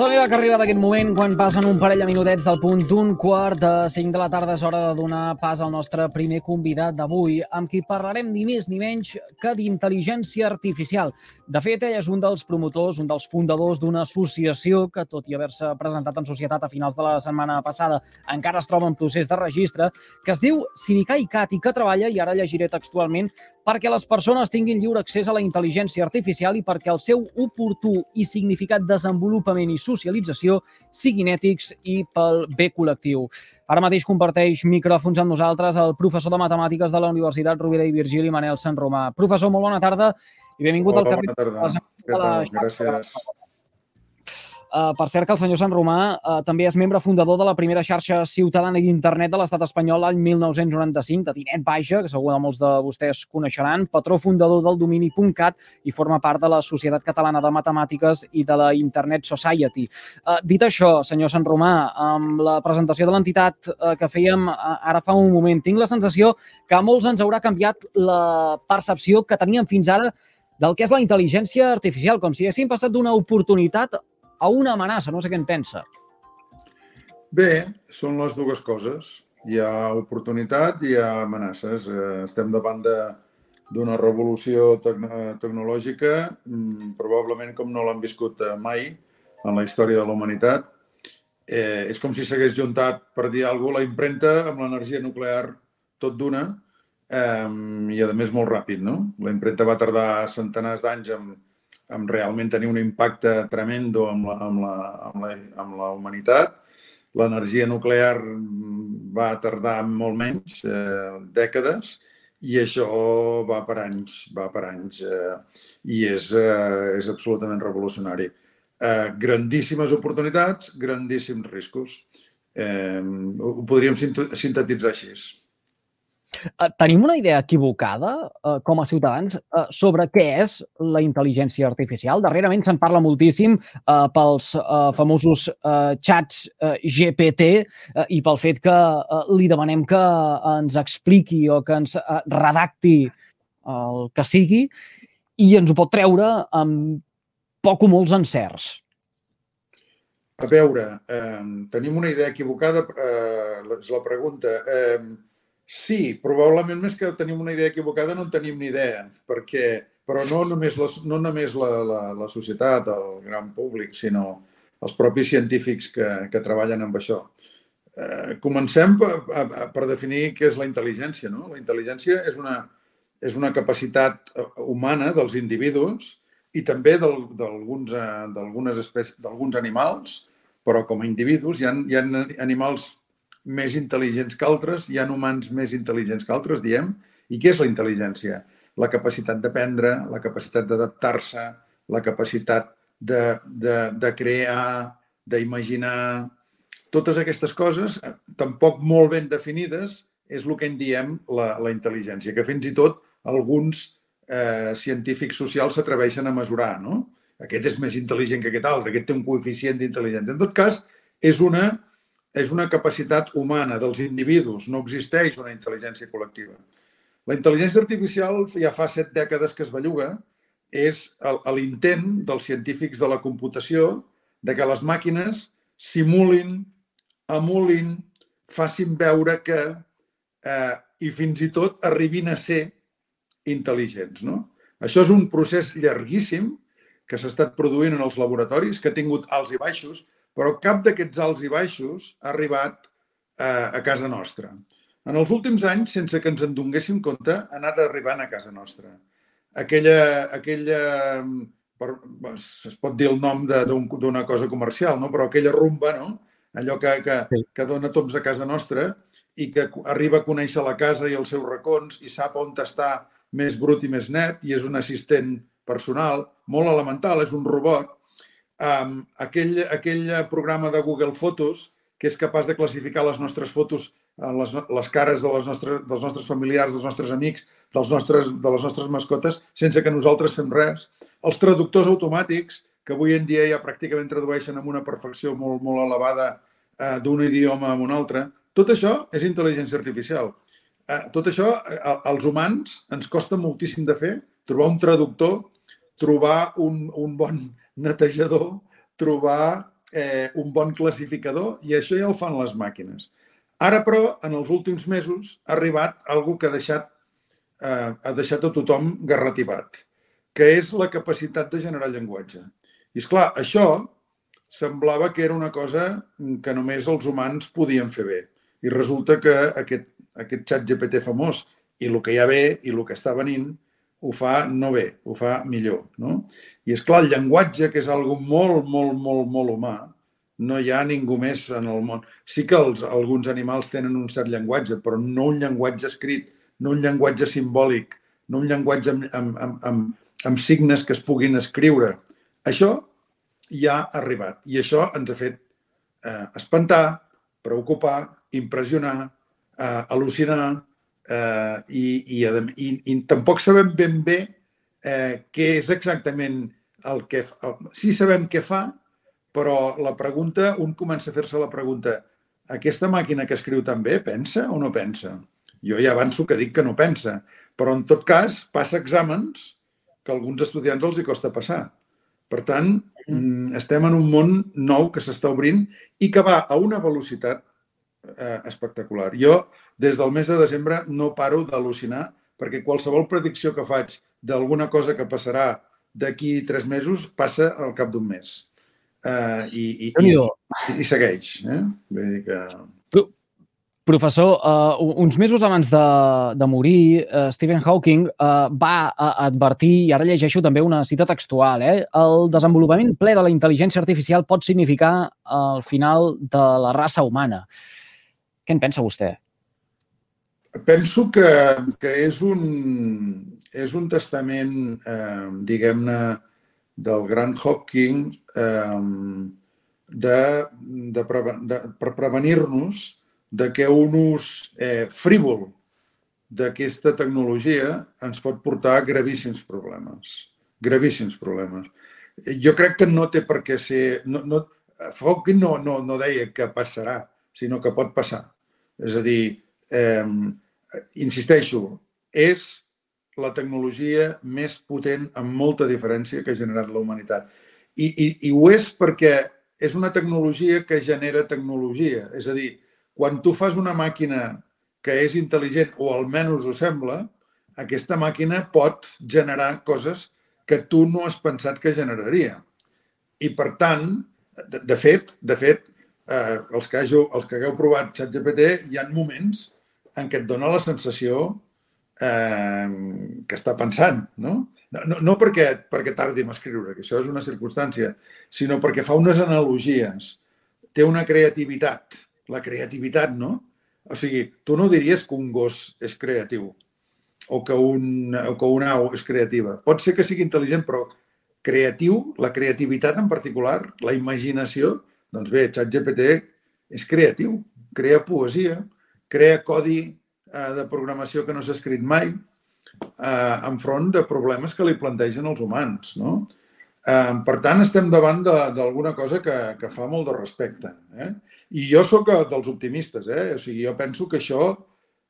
Som-hi, que ha arribat aquest moment quan passen un parell de minutets del punt d'un quart de cinc de la tarda. És hora de donar pas al nostre primer convidat d'avui, amb qui parlarem ni més ni menys que d'intel·ligència artificial. De fet, ell és un dels promotors, un dels fundadors d'una associació que, tot i haver-se presentat en societat a finals de la setmana passada, encara es troba en procés de registre, que es diu Civica Cat i que treballa, i ara llegiré textualment, perquè les persones tinguin lliure accés a la intel·ligència artificial i perquè el seu oportú i significat desenvolupament i socialització siguin ètics i pel bé col·lectiu. Ara mateix comparteix micròfons amb nosaltres el professor de Matemàtiques de la Universitat Rovira i Virgili, Manel Sant Romà. Professor, molt bona tarda i benvingut Hola, al carrer. Bona tarda. Què tal? Gràcies. Uh, per cert que el senyor Sant Romà uh, també és membre fundador de la primera xarxa ciutadana d'internet de l'estat espanyol l'any 1995, de Tinet Baixa, que segur que molts de vostès coneixeran, patró fundador del domini.cat i forma part de la Societat Catalana de Matemàtiques i de la Internet Society. Uh, dit això, senyor Sant Romà, amb la presentació de l'entitat uh, que fèiem uh, ara fa un moment, tinc la sensació que a molts ens haurà canviat la percepció que teníem fins ara del que és la intel·ligència artificial, com si haguéssim passat d'una oportunitat a una amenaça. No sé què en pensa. Bé, són les dues coses. Hi ha oportunitat i hi ha amenaces. Eh, estem davant d'una revolució tecno tecnològica, mm, probablement com no l'han viscut eh, mai en la història de la humanitat. Eh, és com si s'hagués juntat, per dir alguna cosa, la impremta amb l'energia nuclear tot d'una eh, i, a més, molt ràpid. No? La impremta va tardar centenars d'anys en, amb realment tenir un impacte tremendo amb la, amb la, amb la, amb la humanitat. L'energia nuclear va tardar molt menys, eh, dècades, i això va per anys, va per anys, eh, i és, eh, és absolutament revolucionari. Eh, grandíssimes oportunitats, grandíssims riscos. Eh, ho podríem sintetitzar així. Eh, tenim una idea equivocada eh, com a ciutadans eh, sobre què és la intel·ligència artificial. Darrerament se'n parla moltíssim eh, pels eh, famosos eh, xats eh, GPT eh, i pel fet que eh, li demanem que ens expliqui o que ens eh, redacti el que sigui i ens ho pot treure amb poc o molts encerts. A veure, eh, tenim una idea equivocada, eh, és la pregunta. Eh, Sí, probablement més que tenim una idea equivocada no en tenim ni idea, perquè, però no només, la, no només la, la, la societat, el gran públic, sinó els propis científics que, que treballen amb això. Eh, comencem per, per definir què és la intel·ligència. No? La intel·ligència és una, és una capacitat eh, humana dels individus i també eh, espècies, d'alguns animals, però com a individus hi ha, hi ha animals més intel·ligents que altres, hi ha humans més intel·ligents que altres, diem. I què és la intel·ligència? La capacitat d'aprendre, la capacitat d'adaptar-se, la capacitat de, de, de crear, d'imaginar... Totes aquestes coses, eh, tampoc molt ben definides, és el que en diem la, la intel·ligència, que fins i tot alguns eh, científics socials s'atreveixen a mesurar. No? Aquest és més intel·ligent que aquest altre, aquest té un coeficient d'intel·ligència. En tot cas, és una és una capacitat humana dels individus, no existeix una intel·ligència col·lectiva. La intel·ligència artificial ja fa set dècades que es belluga, és l'intent dels científics de la computació de que les màquines simulin, emulin, facin veure que eh, i fins i tot arribin a ser intel·ligents. No? Això és un procés llarguíssim que s'ha estat produint en els laboratoris, que ha tingut alts i baixos, però cap d'aquests alts i baixos ha arribat a, a casa nostra. En els últims anys, sense que ens en donguéssim compte, ha anat arribant a casa nostra. Aquella, aquella per, es pot dir el nom d'una cosa comercial, no? però aquella rumba, no? allò que, que, sí. que dona tops a casa nostra i que arriba a conèixer la casa i els seus racons i sap on està més brut i més net i és un assistent personal molt elemental, és un robot um, aquell, aquell programa de Google Fotos que és capaç de classificar les nostres fotos, eh, les, les cares de les nostres, dels nostres familiars, dels nostres amics, dels nostres, de les nostres mascotes, sense que nosaltres fem res. Els traductors automàtics, que avui en dia ja pràcticament tradueixen amb una perfecció molt, molt elevada eh, d'un idioma a un altre, tot això és intel·ligència artificial. Eh, tot això, eh, als humans, ens costa moltíssim de fer, trobar un traductor, trobar un, un bon netejador, trobar eh, un bon classificador i això ja ho fan les màquines. Ara, però, en els últims mesos ha arribat algo que ha deixat, eh, ha deixat a tothom garrativat, que és la capacitat de generar llenguatge. I, és clar això semblava que era una cosa que només els humans podien fer bé. I resulta que aquest, aquest xat GPT famós i el que ja ve i el que està venint ho fa no bé, ho fa millor. No? I és clar, el llenguatge, que és algo molt, molt, molt, molt humà, no hi ha ningú més en el món. Sí que els, alguns animals tenen un cert llenguatge, però no un llenguatge escrit, no un llenguatge simbòlic, no un llenguatge amb, amb, amb, amb, amb signes que es puguin escriure. Això ja ha arribat i això ens ha fet eh, espantar, preocupar, impressionar, eh, al·lucinar eh, i, i, i, i tampoc sabem ben bé eh, què és exactament el que... El, sí sabem què fa, però la pregunta, un comença a fer-se la pregunta, aquesta màquina que escriu també pensa o no pensa? Jo ja avanço que dic que no pensa, però en tot cas passa exàmens que alguns estudiants els hi costa passar. Per tant, mm, estem en un món nou que s'està obrint i que va a una velocitat eh, espectacular. Jo, des del mes de desembre, no paro d'al·lucinar perquè qualsevol predicció que faig d'alguna cosa que passarà d'aquí tres mesos passa al cap d'un mes eh, i, i, i, i, segueix. Eh? Vull dir que... Professor, uh, uns mesos abans de, de morir, uh, Stephen Hawking uh, va uh, advertir, i ara llegeixo també una cita textual, eh? el desenvolupament ple de la intel·ligència artificial pot significar el final de la raça humana. Què en pensa vostè? Penso que, que és, un, és un testament, eh, diguem-ne, del gran Hawking eh, de, de, de, per prevenir-nos de que un ús eh, frívol d'aquesta tecnologia ens pot portar a gravíssims problemes. Gravíssims problemes. Jo crec que no té per què ser... No, no, Hawking no, no, no deia que passarà, sinó que pot passar. És a dir, eh, insisteixo, és la tecnologia més potent amb molta diferència que ha generat la humanitat. I, i, I ho és perquè és una tecnologia que genera tecnologia. És a dir, quan tu fas una màquina que és intel·ligent, o almenys ho sembla, aquesta màquina pot generar coses que tu no has pensat que generaria. I, per tant, de, de fet, de fet eh, els, que hàgiu, els que hagueu provat ChatGPT, hi ha moments en què et dona la sensació eh, que està pensant, no? No, no, no perquè, perquè tardi en escriure, que això és una circumstància, sinó perquè fa unes analogies, té una creativitat. La creativitat, no? O sigui, tu no diries que un gos és creatiu o que, un, o que una au és creativa. Pot ser que sigui intel·ligent, però creatiu, la creativitat en particular, la imaginació, doncs bé, ChatGPT és creatiu, crea poesia, crea codi eh, de programació que no s'ha escrit mai eh, enfront de problemes que li plantegen els humans. No? Eh, per tant, estem davant d'alguna cosa que, que fa molt de respecte. Eh? I jo sóc dels optimistes. Eh? O sigui, jo penso que això,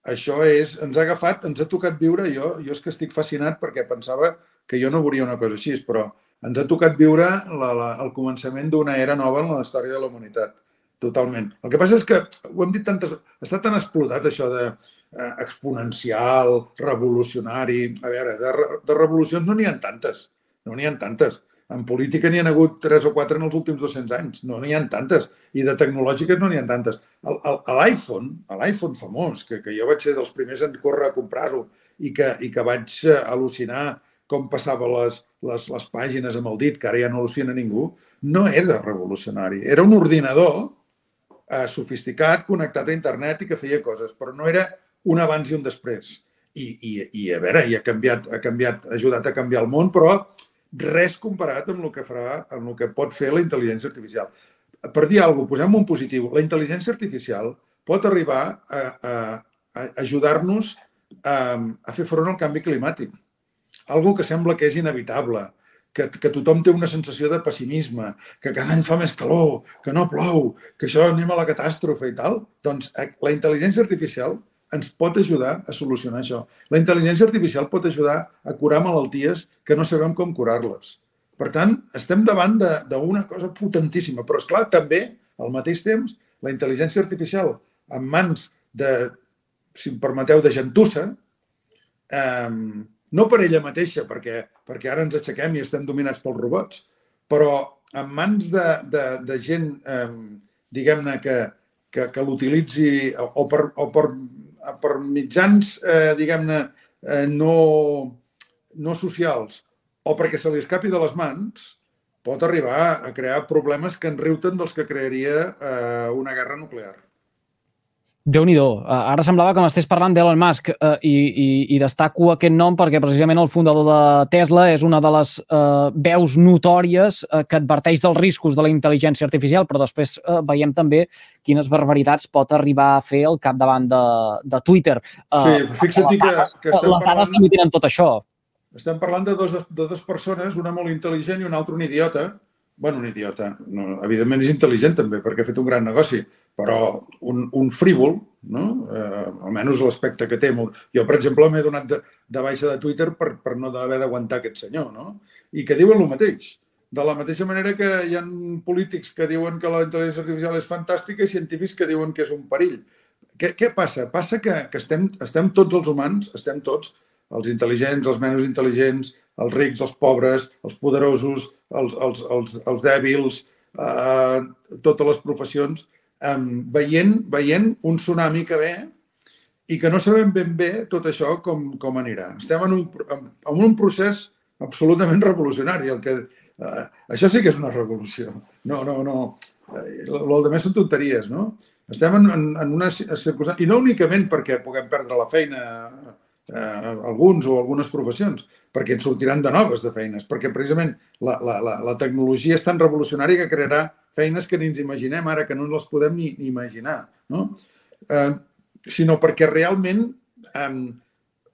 això és, ens ha agafat, ens ha tocat viure, jo, jo és que estic fascinat perquè pensava que jo no veuria una cosa així, però ens ha tocat viure la, la, el començament d'una era nova en la història de la humanitat. Totalment. El que passa és que, ho hem dit tantes... Està tan explotat això de eh, exponencial, revolucionari... A veure, de, de revolucions no n'hi ha tantes. No n'hi ha tantes. En política n'hi ha hagut tres o quatre en els últims 200 anys. No n'hi ha tantes. I de tecnològiques no n'hi ha tantes. L'iPhone, l'iPhone famós, que, que jo vaig ser dels primers en córrer a comprar-ho i que, i que vaig eh, al·lucinar com passava les, les, les pàgines amb el dit, que ara ja no al·lucina ningú, no era revolucionari. Era un ordinador eh, sofisticat, connectat a internet i que feia coses, però no era un abans i un després. I, i, i a veure, i ha canviat, ha canviat, ha ajudat a canviar el món, però res comparat amb el que farà, amb el que pot fer la intel·ligència artificial. Per dir alguna cosa, posem un positiu. La intel·ligència artificial pot arribar a, a, a ajudar-nos a, a fer front al canvi climàtic. Algo que sembla que és inevitable, que, que tothom té una sensació de pessimisme, que cada any fa més calor, que no plou, que això anem a la catàstrofe i tal, doncs eh, la intel·ligència artificial ens pot ajudar a solucionar això. La intel·ligència artificial pot ajudar a curar malalties que no sabem com curar-les. Per tant, estem davant d'una cosa potentíssima. Però, és clar també, al mateix temps, la intel·ligència artificial en mans de, si em permeteu, de gentussa, eh, no per ella mateixa, perquè, perquè ara ens aixequem i estem dominats pels robots, però en mans de, de, de gent, eh, diguem-ne, que, que, que l'utilitzi o per, o per, per mitjans, eh, diguem-ne, eh, no, no socials o perquè se li escapi de les mans, pot arribar a crear problemes que enriuten dels que crearia eh, una guerra nuclear déu nhi uh, Ara semblava que m'estés parlant d'Elon Musk uh, i, i, i destaco aquest nom perquè precisament el fundador de Tesla és una de les uh, veus notòries uh, que adverteix dels riscos de la intel·ligència artificial, però després uh, veiem també quines barbaritats pot arribar a fer el capdavant de, de Twitter. Uh, sí, fixa't que, que estem les dades també tenen tot això. Estem parlant de, dos, de dues persones, una molt intel·ligent i una altra un idiota. bueno, un idiota. No, evidentment és intel·ligent també, perquè ha fet un gran negoci però un, un frívol, no? eh, almenys l'aspecte que té. Jo, per exemple, m'he donat de, de baixa de Twitter per, per no haver d'aguantar aquest senyor, no? i que diuen el mateix. De la mateixa manera que hi ha polítics que diuen que la intel·ligència artificial és fantàstica i científics que diuen que és un perill. Què, què passa? Passa que, que estem, estem tots els humans, estem tots, els intel·ligents, els menys intel·ligents, els rics, els pobres, els poderosos, els, els, els, els dèbils, eh, totes les professions, um, veient, veient un tsunami que ve i que no sabem ben bé tot això com, com anirà. Estem en un, en un procés absolutament revolucionari. El que, uh, això sí que és una revolució. No, no, no. Uh, el més són tonteries, no? Estem en, en, en una circumstància, i no únicament perquè puguem perdre la feina eh, alguns o algunes professions, perquè ens sortiran de noves de feines, perquè precisament la, la, la, la tecnologia és tan revolucionària que crearà feines que ni ens imaginem ara, que no les podem ni, ni imaginar, no? Eh, sinó perquè realment eh,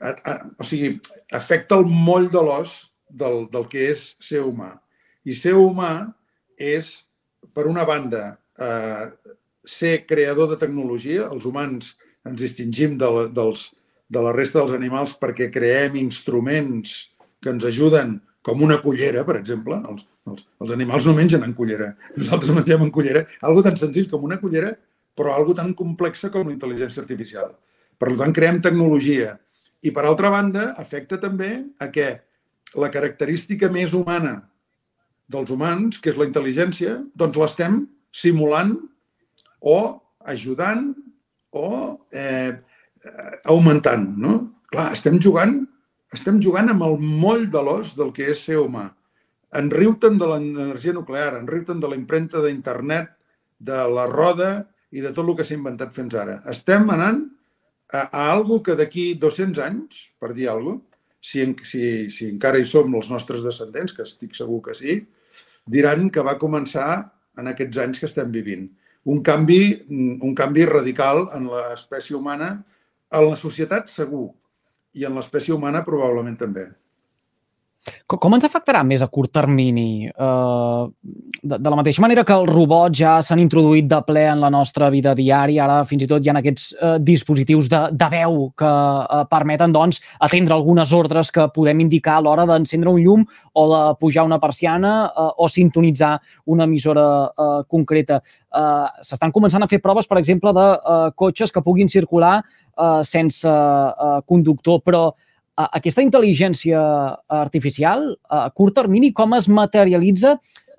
a, a, o sigui, afecta el moll de l'os del, del que és ser humà. I ser humà és, per una banda, eh, ser creador de tecnologia. Els humans ens distingim de, dels, de la resta dels animals perquè creem instruments que ens ajuden com una cullera, per exemple. Els, els, els animals no mengen en cullera. Nosaltres mengem en cullera. Algo tan senzill com una cullera, però algo tan complexa com la intel·ligència artificial. Per tant, creem tecnologia. I, per altra banda, afecta també a què la característica més humana dels humans, que és la intel·ligència, doncs l'estem simulant o ajudant o eh, augmentant. No? Clar, estem jugant estem jugant amb el moll de l'os del que és ser humà. Enriu-te'n de l'energia nuclear, enriu-te'n de la impremta d'internet, de la roda i de tot el que s'ha inventat fins ara. Estem anant a, a algo que d'aquí 200 anys, per dir alguna cosa, si, si, si encara hi som els nostres descendents, que estic segur que sí, diran que va començar en aquests anys que estem vivint. Un canvi, un canvi radical en l'espècie humana, en la societat segur, i en l'espècie humana probablement també. Com ens afectarà més a curt termini? Uh, de, de la mateixa manera que els robots ja s'han introduït de ple en la nostra vida diària, ara fins i tot hi ha aquests uh, dispositius de, de veu que uh, permeten doncs, atendre algunes ordres que podem indicar a l'hora d'encendre un llum o de pujar una persiana uh, o sintonitzar una emissora uh, concreta. Uh, S'estan començant a fer proves, per exemple, de uh, cotxes que puguin circular uh, sense uh, conductor, però aquesta intel·ligència artificial, a curt termini, com es materialitza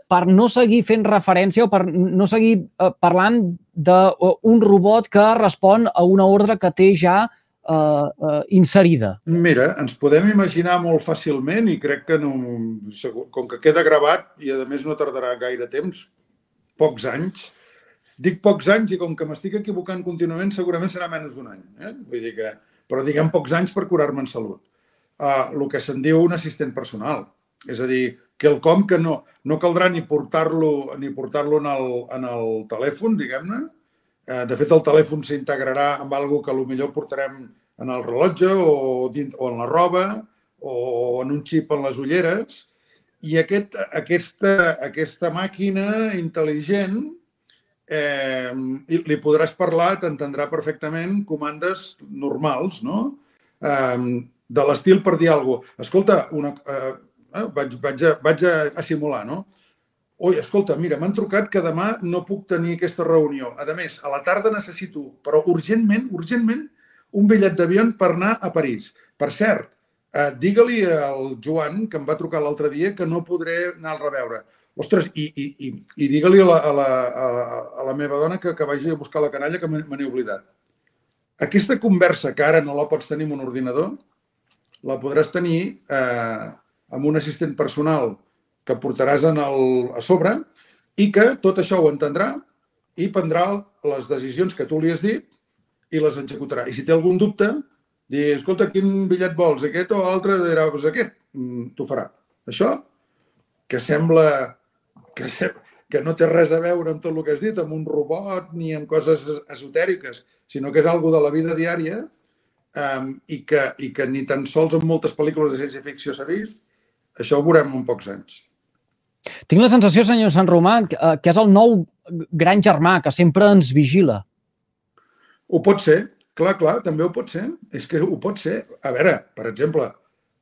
per no seguir fent referència o per no seguir eh, parlant d'un robot que respon a una ordre que té ja eh, eh, inserida? Mira, ens podem imaginar molt fàcilment i crec que no, com que queda gravat i a més no tardarà gaire temps, pocs anys, dic pocs anys i com que m'estic equivocant contínuament segurament serà menys d'un any. Eh? Vull dir que però diguem pocs anys per curar-me en salut. Uh, el que se'n diu un assistent personal. És a dir, que el com que no, no caldrà ni portar-lo ni portar-lo en, el, en el telèfon, diguem-ne. Uh, de fet, el telèfon s'integrarà amb algo que millor portarem en el rellotge o, dins, o en la roba o en un xip en les ulleres. I aquest, aquesta, aquesta màquina intel·ligent eh, li podràs parlar, t'entendrà perfectament comandes normals, no? Eh, de l'estil per dir alguna cosa. Escolta, una, eh, eh, vaig, vaig, a, vaig a, a simular, no? Oi, escolta, mira, m'han trucat que demà no puc tenir aquesta reunió. A més, a la tarda necessito, però urgentment, urgentment, un bitllet d'avió per anar a París. Per cert, eh, digue-li al Joan, que em va trucar l'altre dia, que no podré anar a reveure. Ostres, i, i, i, i digue-li a, la, a, la, a, a la meva dona que, que vagi a buscar la canalla que me n'he oblidat. Aquesta conversa que ara no la pots tenir en un ordinador, la podràs tenir eh, amb un assistent personal que portaràs en el, a sobre i que tot això ho entendrà i prendrà les decisions que tu li has dit i les executarà. I si té algun dubte, dir, escolta, quin bitllet vols, aquest o altre? Dirà, doncs aquest, mm, t'ho farà. Això, que sembla que, que no té res a veure amb tot el que has dit, amb un robot ni amb coses esotèriques, sinó que és algo de la vida diària um, i, que, i que ni tan sols en moltes pel·lícules de ciència-ficció s'ha vist, això ho veurem en pocs anys. Tinc la sensació, senyor Sant Romà, eh, que és el nou gran germà que sempre ens vigila. Ho pot ser, clar, clar, també ho pot ser. És que ho pot ser. A veure, per exemple,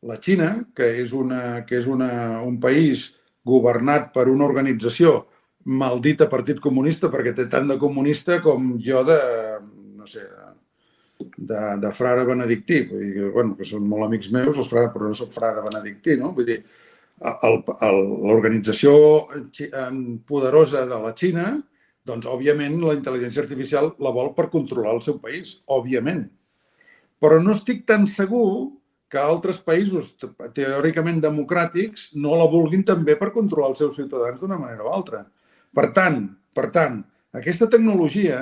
la Xina, que és, una, que és una, un país governat per una organització maldita Partit Comunista, perquè té tant de comunista com jo de, no sé, de, de frare benedictí. Vull dir, bueno, que són molt amics meus, els frares, però no soc frare benedictí, no? Vull dir, l'organització poderosa de la Xina, doncs, òbviament, la intel·ligència artificial la vol per controlar el seu país, òbviament. Però no estic tan segur que altres països teòricament democràtics no la vulguin també per controlar els seus ciutadans d'una manera o altra. Per tant, per tant, aquesta tecnologia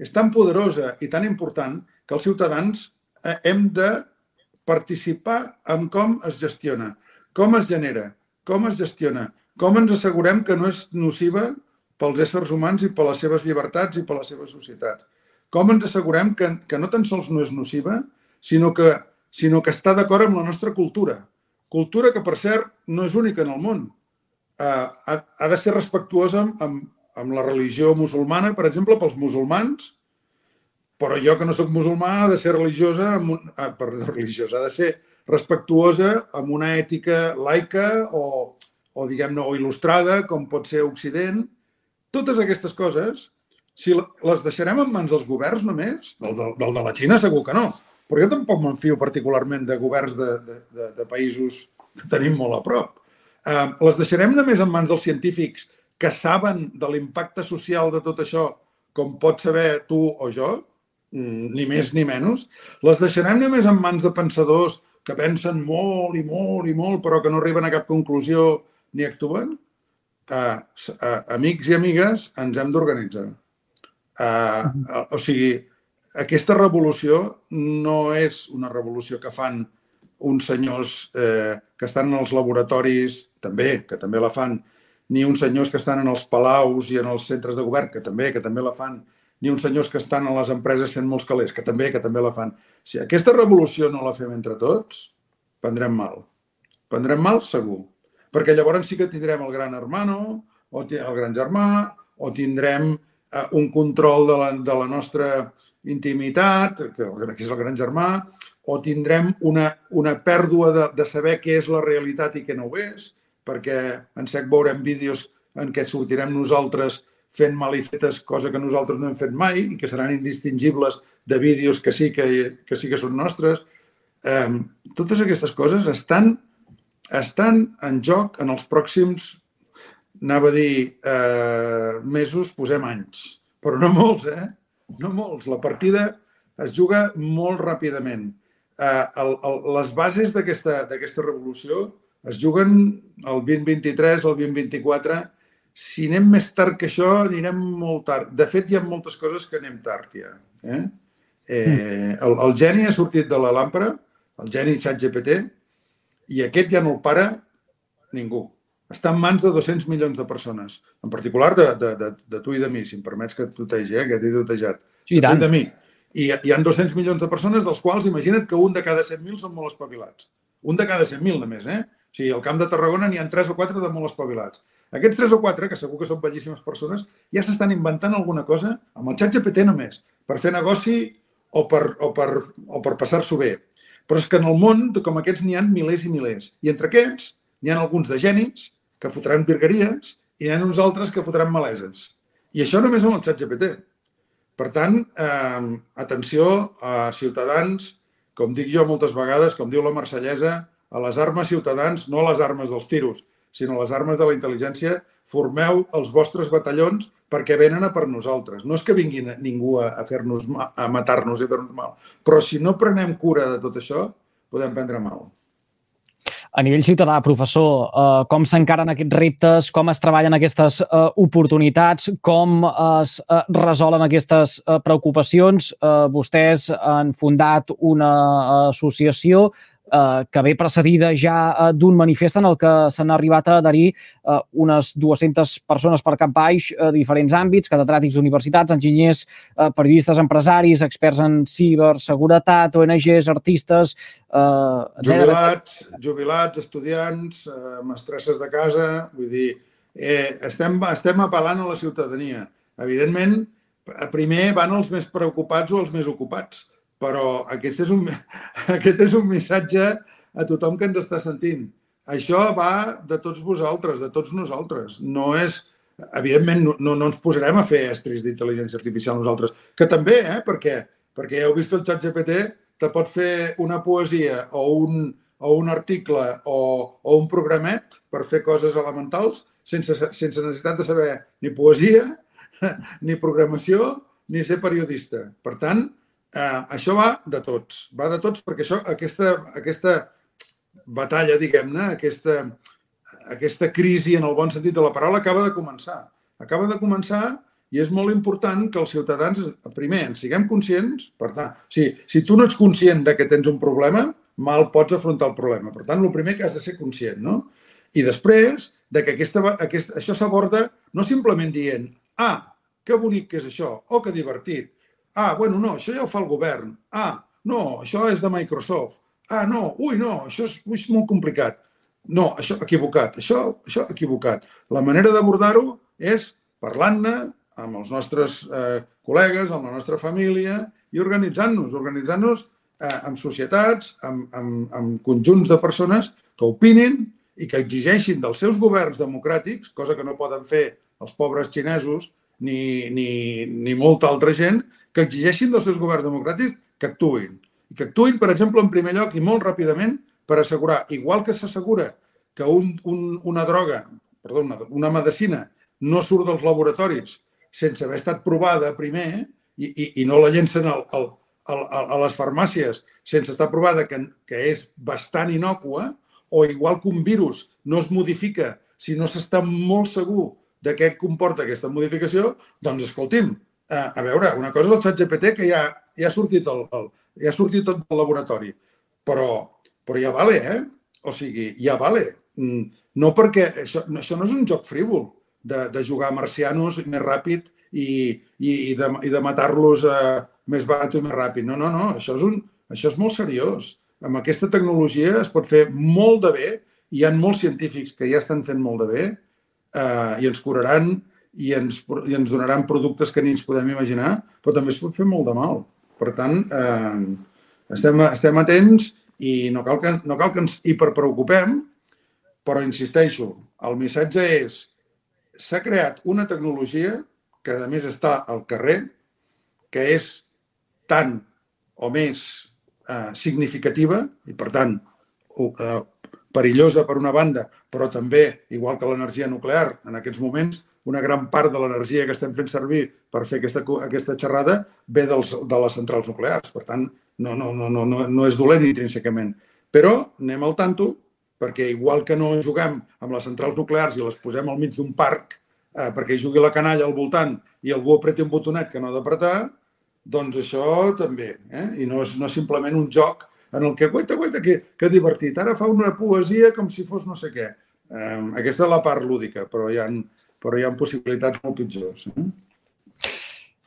és tan poderosa i tan important que els ciutadans eh, hem de participar en com es gestiona. Com es genera? Com es gestiona? Com ens assegurem que no és nociva pels éssers humans i per les seves llibertats i per les seves societats? Com ens assegurem que, que no tan sols no és nociva, sinó que, sinó que està d'acord amb la nostra cultura? Cultura que, per cert, no és única en el món. Uh, ha, ha de ser respectuosa amb, amb, amb la religió musulmana, per exemple, pels musulmans, però jo que no sóc musulmà ha de ser religiosa, amb un, ah, per, religiosa, ha de ser respectuosa amb una ètica laica o, o diguem-ne, o il·lustrada, com pot ser Occident. Totes aquestes coses, si les deixarem en mans dels governs només, del, del, del de la Xina segur que no, però jo tampoc m'enfio particularment de governs de, de, de, de països que tenim molt a prop. Eh, les deixarem només en mans dels científics que saben de l'impacte social de tot això com pot saber tu o jo, mm, ni més ni menys. Les deixarem només en mans de pensadors que pensen molt i molt i molt, però que no arriben a cap conclusió ni actuen, uh, uh, amics i amigues, ens hem d'organitzar. Uh, uh, o sigui, aquesta revolució no és una revolució que fan uns senyors eh, que estan en els laboratoris, també, que també la fan, ni uns senyors que estan en els palaus i en els centres de govern, que també, que també la fan, ni uns senyors que estan a les empreses fent molts calés, que també, que també la fan. Si aquesta revolució no la fem entre tots, prendrem mal. Prendrem mal segur. Perquè llavors sí que tindrem el gran hermano, o el gran germà, o tindrem eh, un control de la, de la nostra intimitat, que, és el gran germà, o tindrem una, una pèrdua de, de saber què és la realitat i què no ho és, perquè en sec veurem vídeos en què sortirem nosaltres fent malifetes, cosa que nosaltres no hem fet mai i que seran indistingibles de vídeos que sí que, que, sí que són nostres. Eh, totes aquestes coses estan, estan en joc en els pròxims, anava a dir, eh, mesos, posem anys. Però no molts, eh? No molts. La partida es juga molt ràpidament. Eh, el, el, les bases d'aquesta revolució es juguen el 2023, el 2024, si anem més tard que això, anirem molt tard. De fet, hi ha moltes coses que anem tard ja. Eh? Eh, el, el geni ha sortit de la làmpara, el geni ChatGPT, i aquest ja no el para ningú. Està en mans de 200 milions de persones, en particular de, de, de, de tu i de mi, si em permets que et tutegi, eh, que t'he tutejat. Sí, de tu i de mi. I hi ha 200 milions de persones, dels quals imagina't que un de cada 100.000 són molt espavilats. Un de cada 100.000 només, eh? O sigui, al camp de Tarragona n'hi ha 3 o 4 de molt espavilats. Aquests tres o quatre, que segur que són bellíssimes persones, ja s'estan inventant alguna cosa amb el xat GPT només, per fer negoci o per, o per, o per passar-s'ho bé. Però és que en el món, com aquests, n'hi ha milers i milers. I entre aquests n'hi ha alguns de genis que fotran virgueries i n'hi ha uns altres que fotran maleses. I això només amb el xat GPT. Per tant, eh, atenció a ciutadans, com dic jo moltes vegades, com diu la Marsellesa, a les armes ciutadans, no a les armes dels tiros, sinó a les armes de la intel·ligència, formeu els vostres batallons perquè venen a per nosaltres. No és que vinguin ningú a, a fer-nos a matar-nos i fer-nos mal, però si no prenem cura de tot això, podem prendre mal. A nivell ciutadà, professor, eh, com s'encaren aquests reptes, com es treballen aquestes eh, oportunitats, com es eh, resolen aquestes eh, preocupacions? Eh, vostès han fundat una associació eh, que ve precedida ja eh, d'un manifest en el que s'han arribat a adherir eh, unes 200 persones per cap baix a diferents àmbits, catedràtics d'universitats, enginyers, eh, periodistes, empresaris, experts en ciberseguretat, ONGs, artistes... Eh, jubilats, jubilats, estudiants, eh, mestresses de casa, vull dir, eh, estem, estem apel·lant a la ciutadania. Evidentment, primer van els més preocupats o els més ocupats però aquest és un, aquest és un missatge a tothom que ens està sentint. Això va de tots vosaltres, de tots nosaltres. No és, evidentment, no, no ens posarem a fer estris d'intel·ligència artificial nosaltres, que també, eh? perquè, perquè ja heu vist el xat GPT te pot fer una poesia o un, o un article o, o un programet per fer coses elementals sense, sense necessitat de saber ni poesia, ni programació, ni ser periodista. Per tant, eh, això va de tots, va de tots perquè això, aquesta, aquesta batalla, diguem-ne, aquesta, aquesta crisi en el bon sentit de la paraula acaba de començar. Acaba de començar i és molt important que els ciutadans, primer, en siguem conscients. Per tant, si, si tu no ets conscient de que tens un problema, mal pots afrontar el problema. Per tant, el primer que has de ser conscient, no? I després, de que aquesta, aquesta, això s'aborda no simplement dient ah, que bonic que és això, o oh, que divertit, Ah, bueno, no, això ja ho fa el govern. Ah, no, això és de Microsoft. Ah, no, ui, no, això és, ui, és molt complicat. No, això equivocat, això, això equivocat. La manera d'abordar-ho és parlant-ne amb els nostres eh, col·legues, amb la nostra família i organitzant-nos, organitzant-nos eh, amb societats, amb, amb, amb conjunts de persones que opinin i que exigeixin dels seus governs democràtics, cosa que no poden fer els pobres xinesos ni, ni, ni molta altra gent, que exigeixin dels seus governs democràtics que actuïn. I que actuïn, per exemple, en primer lloc i molt ràpidament per assegurar, igual que s'assegura que un, un, una droga, perdó, una, una medicina no surt dels laboratoris sense haver estat provada primer i, i, i no la llencen al, al, al, a les farmàcies sense estar provada que, que és bastant inocua, o igual que un virus no es modifica si no s'està molt segur de què comporta aquesta modificació, doncs escolti'm, eh, a veure, una cosa és el xat GPT que ja, ja ha sortit el, el, ja ha sortit tot del laboratori, però, però ja vale, eh? O sigui, ja vale. Mm, no perquè això, això no és un joc frívol de, de jugar a marcianos més ràpid i, i, i de, i de matar-los eh, més barat i més ràpid. No, no, no, això és, un, això és molt seriós. Amb aquesta tecnologia es pot fer molt de bé, hi ha molts científics que ja estan fent molt de bé eh, i ens curaran i ens, i ens donaran productes que ni ens podem imaginar, però també es pot fer molt de mal. Per tant, eh, estem, estem atents i no cal, que, no cal que ens hiperpreocupem, però insisteixo, el missatge és s'ha creat una tecnologia que a més està al carrer, que és tan o més eh, significativa i, per tant, eh, perillosa per una banda, però també, igual que l'energia nuclear, en aquests moments una gran part de l'energia que estem fent servir per fer aquesta, aquesta xerrada ve dels, de les centrals nuclears. Per tant, no, no, no, no, no, no és dolent intrínsecament. Però anem al tanto perquè igual que no juguem amb les centrals nuclears i les posem al mig d'un parc eh, perquè hi jugui la canalla al voltant i algú apreti un botonet que no ha d'apretar, doncs això també. Eh? I no és, no és simplement un joc en el que, guaita, guaita, que, que divertit, ara fa una poesia com si fos no sé què. Eh, aquesta és la part lúdica, però hi ha, però hi ha possibilitats molt pitjors. Eh?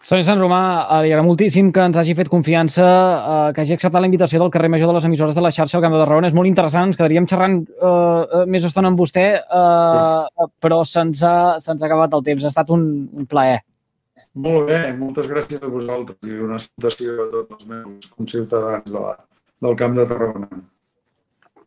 Senyor Sant Romà, li agrada moltíssim que ens hagi fet confiança, eh, que hagi acceptat la invitació del carrer Major de les emissores de la xarxa al Camp de Tarragona. És molt interessant, ens quedaríem xerrant eh, eh més estona amb vostè, eh, però se'ns ha, se ha acabat el temps. Ha estat un, un plaer. Molt bé, moltes gràcies a vosaltres i una salutació a tots els meus conciutadans de la, del Camp de Tarragona.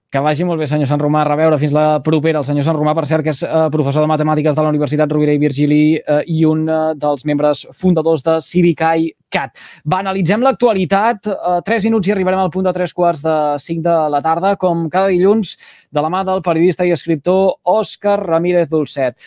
Que vagi molt bé, senyor Sant Romà. A reveure fins la propera. El senyor Sant Romà, per cert, que és eh, professor de matemàtiques de la Universitat Rovira i Virgili eh, i un eh, dels membres fundadors de Civikai Cat. Va, analitzem l'actualitat. Eh, tres minuts i arribarem al punt de tres quarts de cinc de la tarda, com cada dilluns, de la mà del periodista i escriptor Òscar Ramírez Dolcet.